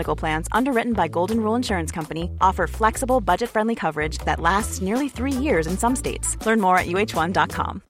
Medical Plans, underwritten by Golden Rule Insurance Company, offer flexible, budget friendly coverage that lasts nearly three years in some states. Learn more at uh1.com.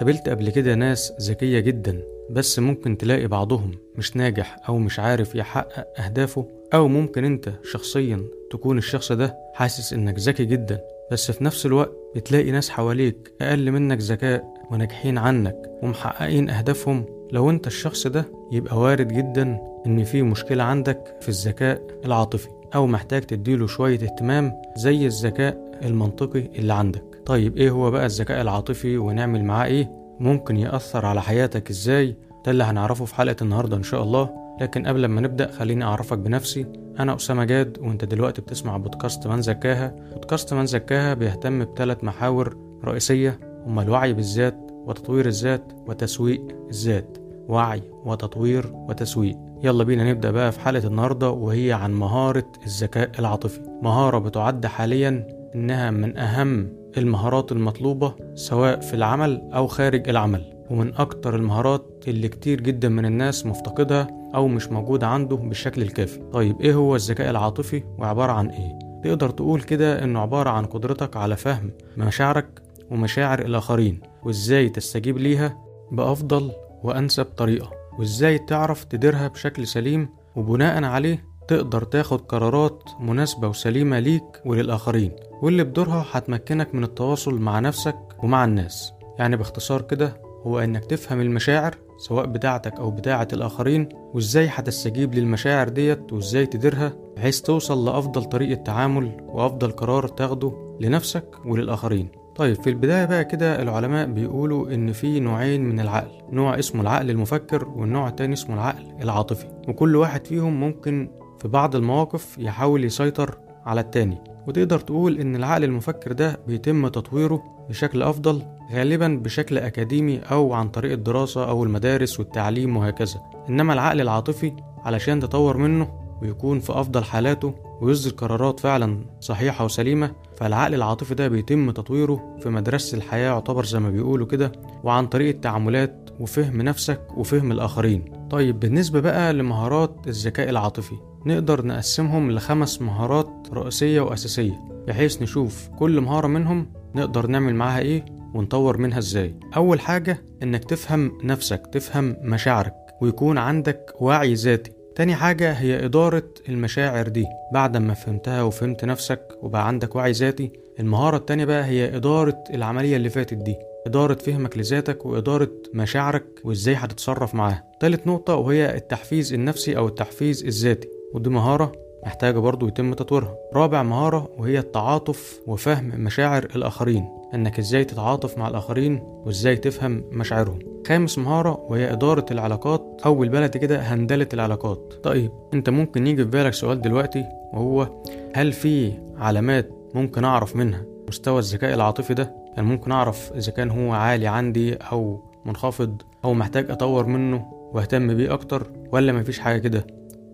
قابلت قبل كده ناس ذكية جدا بس ممكن تلاقي بعضهم مش ناجح أو مش عارف يحقق أهدافه أو ممكن أنت شخصيا تكون الشخص ده حاسس إنك ذكي جدا بس في نفس الوقت بتلاقي ناس حواليك أقل منك ذكاء وناجحين عنك ومحققين أهدافهم. لو أنت الشخص ده يبقى وارد جدا إن في مشكلة عندك في الذكاء العاطفي أو محتاج تديله شوية اهتمام زي الذكاء المنطقي اللي عندك. طيب إيه هو بقى الذكاء العاطفي ونعمل معاه إيه؟ ممكن يأثر على حياتك إزاي؟ ده اللي هنعرفه في حلقة النهاردة إن شاء الله. لكن قبل ما نبدأ خليني أعرفك بنفسي. أنا أسامة جاد وأنت دلوقتي بتسمع بودكاست من زكاها. بودكاست من زكاها بيهتم بثلاث محاور رئيسية هما الوعي بالذات وتطوير الذات وتسويق الذات. وعي وتطوير وتسويق. يلا بينا نبدأ بقى في حلقة النهاردة وهي عن مهارة الذكاء العاطفي. مهارة بتعد حاليا إنها من أهم المهارات المطلوبة سواء في العمل أو خارج العمل. ومن أكتر المهارات اللي كتير جدا من الناس مفتقدها أو مش موجودة عنده بالشكل الكافي طيب إيه هو الذكاء العاطفي وعبارة عن إيه؟ تقدر تقول كده إنه عبارة عن قدرتك على فهم مشاعرك ومشاعر الآخرين وإزاي تستجيب ليها بأفضل وأنسب طريقة وإزاي تعرف تديرها بشكل سليم وبناء عليه تقدر تاخد قرارات مناسبة وسليمة ليك وللآخرين واللي بدورها هتمكنك من التواصل مع نفسك ومع الناس يعني باختصار كده هو إنك تفهم المشاعر سواء بتاعتك أو بتاعة الآخرين وإزاي هتستجيب للمشاعر ديت وإزاي تديرها بحيث توصل لأفضل طريقة تعامل وأفضل قرار تاخده لنفسك وللآخرين. طيب في البداية بقى كده العلماء بيقولوا إن في نوعين من العقل نوع اسمه العقل المفكر والنوع التاني اسمه العقل العاطفي. وكل واحد فيهم ممكن في بعض المواقف يحاول يسيطر على التاني. وتقدر تقول إن العقل المفكر ده بيتم تطويره بشكل أفضل غالبا بشكل أكاديمي أو عن طريق الدراسة أو المدارس والتعليم وهكذا. إنما العقل العاطفي علشان تطور منه ويكون في أفضل حالاته ويصدر قرارات فعلا صحيحة وسليمة فالعقل العاطفي ده بيتم تطويره في مدرسة الحياة يعتبر زي ما بيقولوا كده وعن طريق التعاملات وفهم نفسك وفهم الآخرين. طيب بالنسبة بقى لمهارات الذكاء العاطفي نقدر نقسمهم لخمس مهارات رئيسية وأساسية بحيث نشوف كل مهارة منهم نقدر نعمل معاها إيه ونطور منها إزاي. أول حاجة إنك تفهم نفسك تفهم مشاعرك ويكون عندك وعي ذاتي. تاني حاجة هي إدارة المشاعر دي. بعد ما فهمتها وفهمت نفسك وبقى عندك وعي ذاتي المهارة التانية بقى هي إدارة العملية اللي فاتت دي. إدارة فهمك لذاتك وإدارة مشاعرك وإزاي هتتصرف معاها. تالت نقطة وهي التحفيز النفسي أو التحفيز الذاتي. ودي مهارة محتاجة برضو يتم تطويرها. رابع مهارة وهي التعاطف وفهم مشاعر الآخرين. إنك إزاي تتعاطف مع الآخرين وإزاي تفهم مشاعرهم. خامس مهارة وهي إدارة العلاقات أو بالبلد كده هندلة العلاقات. طيب أنت ممكن يجي في بالك سؤال دلوقتي وهو هل في علامات ممكن أعرف منها؟ مستوى الذكاء العاطفي ده يعني ممكن أعرف إذا كان هو عالي عندي أو منخفض أو محتاج أطور منه وأهتم بيه أكتر ولا مفيش حاجة كده؟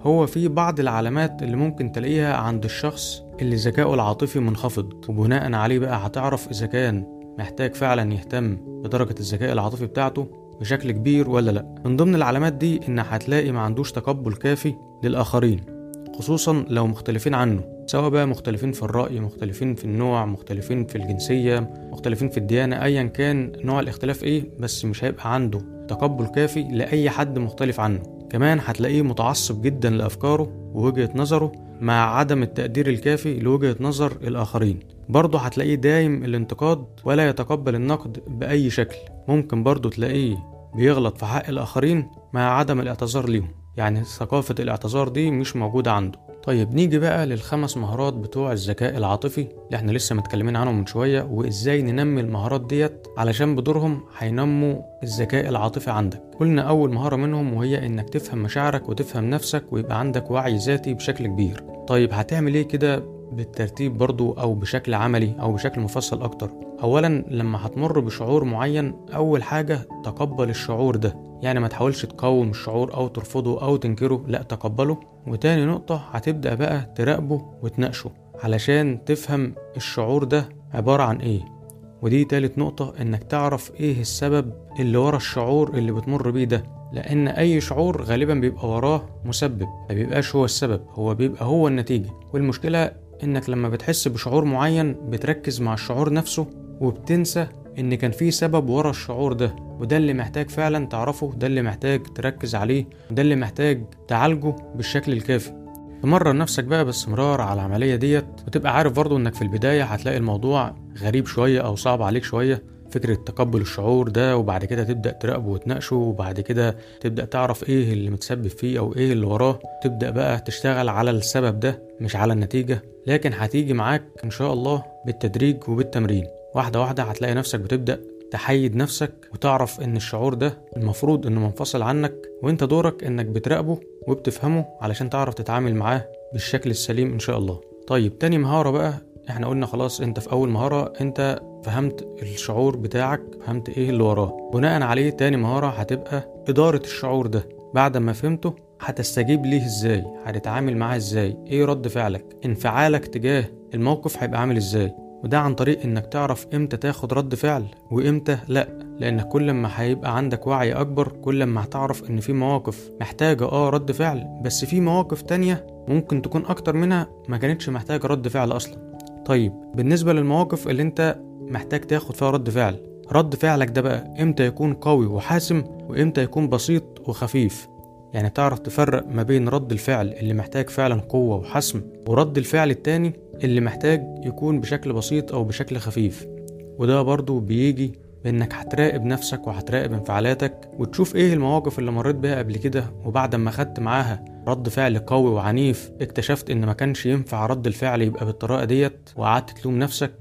هو في بعض العلامات اللي ممكن تلاقيها عند الشخص اللي ذكائه العاطفي منخفض. وبناء عليه بقى هتعرف إذا كان محتاج فعلا يهتم بدرجة الذكاء العاطفي بتاعته بشكل كبير ولا لأ. من ضمن العلامات دي إن هتلاقي ما عندوش تقبل كافي للآخرين خصوصا لو مختلفين عنه. سواء بقى مختلفين في الرأي مختلفين في النوع مختلفين في الجنسية مختلفين في الديانة أيا كان نوع الاختلاف إيه بس مش هيبقى عنده تقبل كافي لأي حد مختلف عنه. كمان هتلاقيه متعصب جدا لأفكاره ووجهة نظره مع عدم التقدير الكافي لوجهة نظر الآخرين. برضه هتلاقيه دايم الانتقاد ولا يتقبل النقد بأي شكل. ممكن برضه تلاقيه بيغلط في حق الآخرين مع عدم الاعتذار ليهم. يعني ثقافة الاعتذار دي مش موجودة عنده. طيب نيجي بقى للخمس مهارات بتوع الذكاء العاطفي اللي إحنا لسه متكلمين عنهم من شوية وإزاي ننمي المهارات ديت علشان بدورهم هينموا الذكاء العاطفي عندك. قلنا أول مهارة منهم وهي إنك تفهم مشاعرك وتفهم نفسك ويبقى عندك وعي ذاتي بشكل كبير. طيب هتعمل إيه كده بالترتيب برضو أو بشكل عملي أو بشكل مفصل أكتر. اولا لما هتمر بشعور معين أول حاجة تقبل الشعور ده. يعني ما تحاولش تقاوم الشعور أو ترفضه أو تنكره لا تقبله. وتاني نقطة هتبدأ بقى تراقبه وتناقشه علشان تفهم الشعور ده عبارة عن إيه. ودي تالت نقطة إنك تعرف إيه السبب اللي ورا الشعور اللي بتمر بيه ده. لأن أي شعور غالبا بيبقى وراه مسبب ما بيبقاش هو السبب هو بيبقى هو النتيجة. والمشكلة إنك لما بتحس بشعور معين بتركز مع الشعور نفسه وبتنسى إن كان في سبب ورا الشعور ده وده اللي محتاج فعلا تعرفه ده اللي محتاج تركز عليه وده اللي محتاج تعالجه بالشكل الكافي. تمرن نفسك بقى باستمرار على العملية ديت وتبقى عارف برضو إنك في البداية هتلاقي الموضوع غريب شوية أو صعب عليك شوية. فكرة تقبل الشعور ده وبعد كده تبدأ تراقبه وتناقشه وبعد كده تبدأ تعرف إيه اللي متسبب فيه أو إيه اللي وراه. تبدأ بقى تشتغل على السبب ده مش على النتيجة. لكن هتيجي معاك إن شاء الله بالتدريج وبالتمرين. واحدة واحدة هتلاقي نفسك بتبدأ تحيد نفسك وتعرف إن الشعور ده المفروض إنه منفصل عنك وأنت دورك إنك بتراقبه وبتفهمه علشان تعرف تتعامل معاه بالشكل السليم إن شاء الله. طيب تاني مهارة بقى إحنا قلنا خلاص انت في أول مهارة انت فهمت الشعور بتاعك فهمت إيه اللي وراه. بناء عليه تاني مهارة هتبقى إدارة الشعور ده. بعد ما فهمته هتستجيب ليه إزاي؟ هتتعامل معاه إزاي؟ إيه رد فعلك؟ انفعالك تجاه الموقف هيبقى عامل إزاي؟ وده عن طريق إنك تعرف إمتى تاخد رد فعل وإمتى لأ. لانك كل ما هيبقى عندك وعي أكبر كل ما هتعرف إن في مواقف محتاجة آه رد فعل. بس في مواقف تانية ممكن تكون أكتر منها ما كانتش محتاجة رد فعل أصلا. طيب بالنسبة للمواقف اللي انت محتاج تاخد فيها رد فعل رد فعلك ده بقى إمتى يكون قوي وحاسم وامتى يكون بسيط وخفيف؟ يعني تعرف تفرق ما بين رد الفعل اللي محتاج فعلا قوة وحسم ورد الفعل التاني اللي محتاج يكون بشكل بسيط أو بشكل خفيف وده برضو بيجي بإنك هتراقب نفسك وهتراقب انفعالاتك وتشوف إيه المواقف اللي مريت بيها قبل كده وبعد ما خدت معاها رد فعل قوي وعنيف اكتشفت إن ما كانش ينفع رد الفعل يبقى بالطريقة ديت وقعدت تلوم نفسك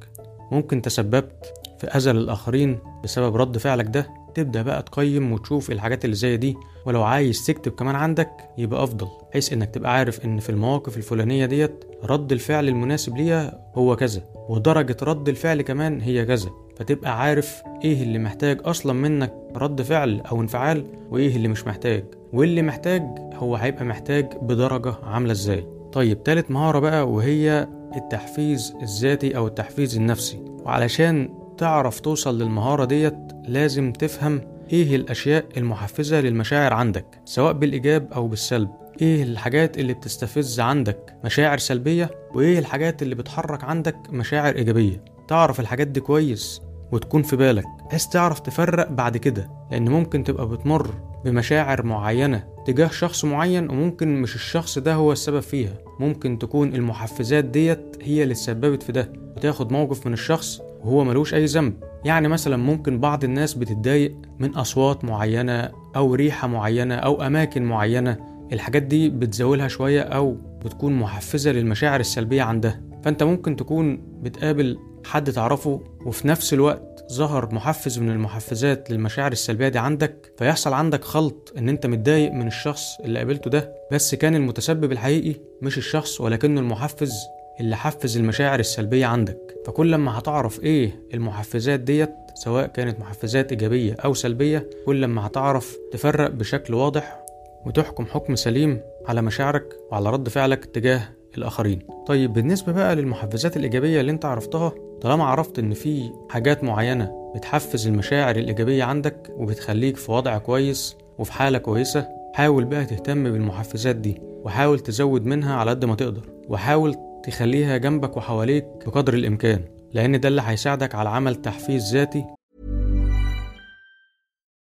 ممكن تسببت في أذى للآخرين بسبب رد فعلك ده. تبدأ بقى تقيم وتشوف الحاجات اللي زي دي ولو عايز تكتب كمان عندك يبقى أفضل بحيث إنك تبقى عارف إن في المواقف الفلانية ديت رد الفعل المناسب ليها هو كذا ودرجة رد الفعل كمان هي كذا. فتبقى عارف إيه اللي محتاج أصلا منك رد فعل أو انفعال وإيه اللي مش محتاج واللي محتاج هو هيبقى محتاج بدرجة عاملة إزاي. طيب تالت مهارة بقى وهي التحفيز الذاتي أو التحفيز النفسي. وعلشان تعرف توصل للمهارة ديت لازم تفهم إيه الأشياء المحفزة للمشاعر عندك سواء بالإيجاب أو بالسلب. إيه الحاجات اللي بتستفز عندك مشاعر سلبية وإيه الحاجات اللي بتحرك عندك مشاعر إيجابية. تعرف الحاجات دي كويس وتكون في بالك بحيث تعرف تفرق بعد كده. لأن ممكن تبقى بتمر بمشاعر معينة تجاه شخص معين وممكن مش الشخص ده هو السبب فيها. ممكن تكون المحفزات ديت هي اللي تسببت في ده. وتاخد موقف من الشخص وهو ملوش أي ذنب. يعني مثلا ممكن بعض الناس بتتضايق من أصوات معينة أو ريحة معينة أو أماكن معينة. الحاجات دي بتزاولها شوية أو بتكون محفزة للمشاعر السلبية عندها. فأنت ممكن تكون بتقابل حد تعرفه وفي نفس الوقت ظهر محفز من المحفزات للمشاعر السلبية دي عندك فيحصل عندك خلط إن أنت متضايق من الشخص اللي قابلته ده. بس كان المتسبب الحقيقي مش الشخص ولكنه المحفز اللي حفز المشاعر السلبية عندك. فكل ما هتعرف إيه المحفزات ديت سواء كانت محفزات إيجابية أو سلبية كل ما هتعرف تفرق بشكل واضح وتحكم حكم سليم على مشاعرك وعلى رد فعلك تجاه الآخرين طيب بالنسبة بقى للمحفزات الإيجابية اللي أنت عرفتها طالما عرفت إن في حاجات معينة بتحفز المشاعر الإيجابية عندك وبتخليك في وضع كويس وفي حالة كويسة حاول بقى تهتم بالمحفزات دي وحاول تزود منها على قد ما تقدر وحاول تخليها جنبك وحواليك بقدر الإمكان لأن ده اللي هيساعدك على عمل تحفيز ذاتي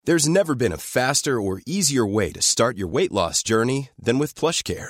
There's never been a faster or easier way to start your weight loss journey than with PlushCare.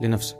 لنفسك.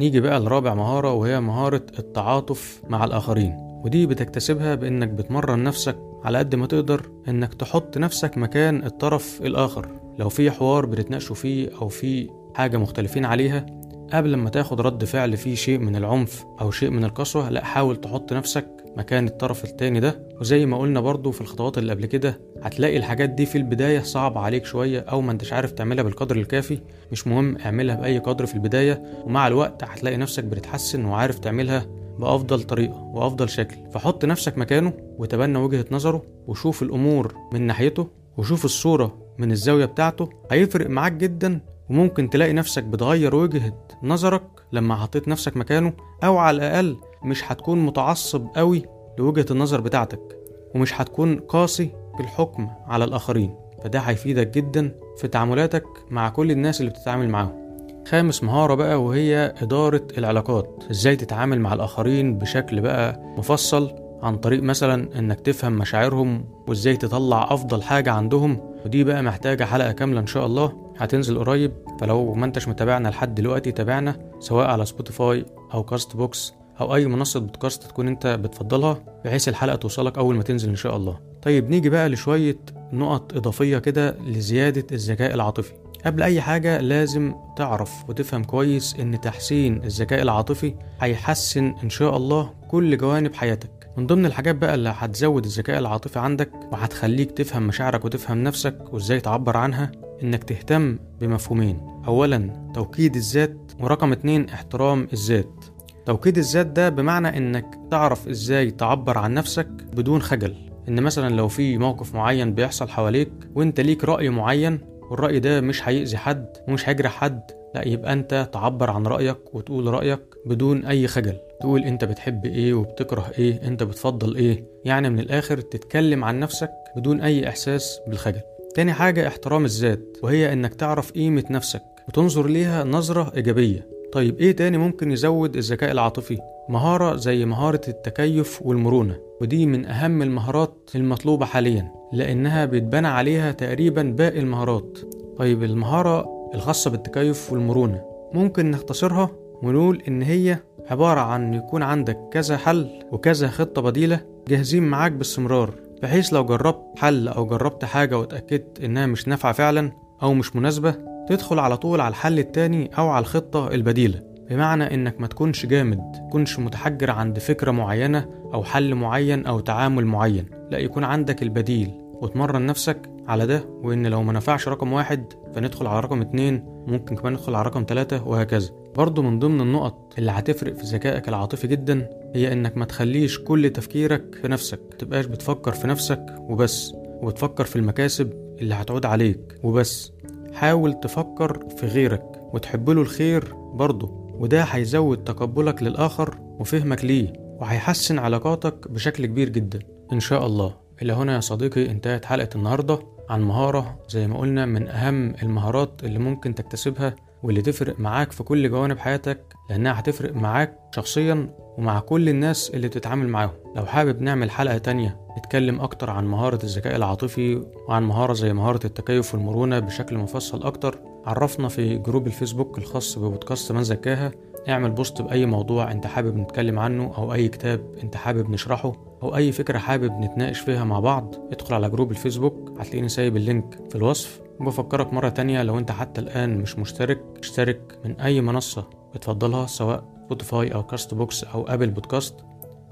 نيجي بقى لرابع مهارة وهي مهارة التعاطف مع الآخرين. ودي بتكتسبها بإنك بتمرن نفسك على قد ما تقدر إنك تحط نفسك مكان الطرف الآخر. لو في حوار بتتناقشوا فيه أو في حاجة مختلفين عليها قبل ما تاخد رد فعل فيه شيء من العنف أو شيء من القسوة لا حاول تحط نفسك مكان الطرف التاني ده. وزي ما قلنا برضو في الخطوات اللي قبل كده هتلاقي الحاجات دي في البداية صعبة عليك شوية أو ما أنتش عارف تعملها بالقدر الكافي. مش مهم اعملها بأي قدر في البداية. ومع الوقت هتلاقي نفسك بتتحسن وعارف تعملها بأفضل طريقة وأفضل شكل. فحط نفسك مكانه وتبنى وجهة نظره وشوف الأمور من ناحيته وشوف الصورة من الزاوية بتاعته. هيفرق معاك جدا وممكن تلاقي نفسك بتغير وجهة نظرك لما حطيت نفسك مكانه أو على الأقل مش هتكون متعصب قوي لوجهة النظر بتاعتك ومش هتكون قاسي في الحكم على الآخرين. فده هيفيدك جدا في تعاملاتك مع كل الناس اللي بتتعامل معاهم. خامس مهارة بقى وهي إدارة العلاقات. إزاي تتعامل مع الآخرين بشكل بقى مفصل عن طريق مثلا إنك تفهم مشاعرهم وإزاي تطلع أفضل حاجة عندهم. ودي بقى محتاجة حلقة كاملة إن شاء الله. هتنزل قريب فلو ما انتش متابعنا لحد دلوقتي تابعنا سواء على Spotify أو Castbox أو أي منصة بودكاست تكون أنت بتفضلها بحيث الحلقة توصلك أول ما تنزل إن شاء الله. طيب نيجي بقى لشوية نقط إضافية كده لزيادة الذكاء العاطفي. قبل أي حاجة لازم تعرف وتفهم كويس إن تحسين الذكاء العاطفي هيحسن إن شاء الله كل جوانب حياتك. من ضمن الحاجات بقى اللي هتزود الذكاء العاطفي عندك وهتخليك تفهم مشاعرك وتفهم نفسك وإزاي تعبر عنها إنك تهتم بمفهومين. أولا توكيد الذات ورقم اتنين احترام الذات. توكيد الذات ده بمعنى إنك تعرف إزاي تعبر عن نفسك بدون خجل. إن مثلا لو في موقف معين بيحصل حواليك وإنت ليك رأي معين والرأي ده مش هيأذي حد ومش هيجرح حد لا يبقى إنت تعبر عن رأيك وتقول رأيك بدون أي خجل. تقول إنت بتحب إيه وبتكره إيه إنت بتفضل إيه. يعني من الآخر تتكلم عن نفسك بدون أي إحساس بالخجل. تاني حاجة احترام الذات وهي إنك تعرف قيمة نفسك وتنظر ليها نظرة إيجابية. طيب إيه تاني ممكن يزود الذكاء العاطفي؟ مهارة زي مهارة التكيف والمرونة ودي من أهم المهارات المطلوبة حاليا لأنها بيتبنى عليها تقريبا باقي المهارات. طيب المهارة الخاصة بالتكيف والمرونة ممكن نختصرها؟ ونقول إن هي عبارة عن يكون عندك كذا حل وكذا خطة بديلة جاهزين معاك باستمرار. بحيث لو جربت حل أو جربت حاجة واتأكدت إنها مش نافعة فعلا أو مش مناسبة تدخل على طول على الحل التاني أو على الخطة البديلة. بمعنى إنك ما تكونش جامد تكونش متحجر عند فكرة معينة أو حل معين أو تعامل معين لا يكون عندك البديل. وتمرن نفسك على ده وإن لو ما نفعش رقم واحد فندخل على رقم اتنين ممكن كمان ندخل على رقم تلاتة وهكذا. برضه من ضمن النقط اللي هتفرق في ذكائك العاطفي جدا هي إنك ما تخليش كل تفكيرك في نفسك. متبقاش بتفكر في نفسك وبس وبتفكر في المكاسب اللي هتعود عليك وبس. حاول تفكر في غيرك وتحب له الخير برضه وده هيزود تقبلك للآخر وفهمك ليه وهيحسن علاقاتك بشكل كبير جدا. إن شاء الله. إلى هنا يا صديقي انتهت حلقة النهاردة عن مهارة زي ما قلنا من أهم المهارات اللي ممكن تكتسبها واللي تفرق معاك في كل جوانب حياتك لأنها هتفرق معاك شخصيا ومع كل الناس اللي بتتعامل معاهم. لو حابب نعمل حلقة تانية نتكلم أكتر عن مهارة الذكاء العاطفي وعن مهارة زي مهارة التكيف والمرونة بشكل مفصل أكتر عرفنا في group ال Facebook الخاص ببودكاست من زكاها اعمل post بأي موضوع انت حابب نتكلم عنه أو أي كتاب انت حابب نشرحه أو أي فكرة حابب نتناقش فيها مع بعض ادخل على group ال Facebook هتلاقيني سايب ال link في الوصف. وبفكرك مرة تانية لو انت حتى الآن مش مشترك اشترك من أي منصة بتفضلها سواء Spotify أو Castbox أو Apple Podcast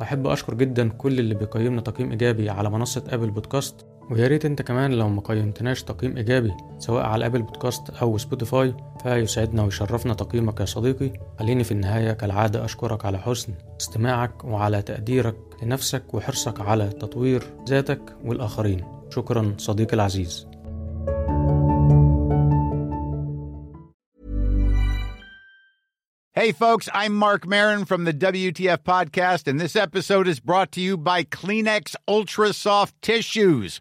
وأحب أشكر جدا كل اللي بيقيمنا تقييم إيجابي على منصة Apple Podcast ويا ريت انت كمان لو ما قيمتناش تقييم إيجابي سواء على Apple Podcast أو Spotify فيسعدنا ويشرفنا تقييمك يا صديقي. خليني في النهاية كالعادة أشكرك على حسن استماعك وعلى تقديرك لنفسك وحرصك على تطوير ذاتك والآخرين. شكرا صديقي العزيز. Hey, folks, I'm Mark Marin from the WTF Podcast, and this episode is brought to you by Kleenex Ultra Soft Tissues,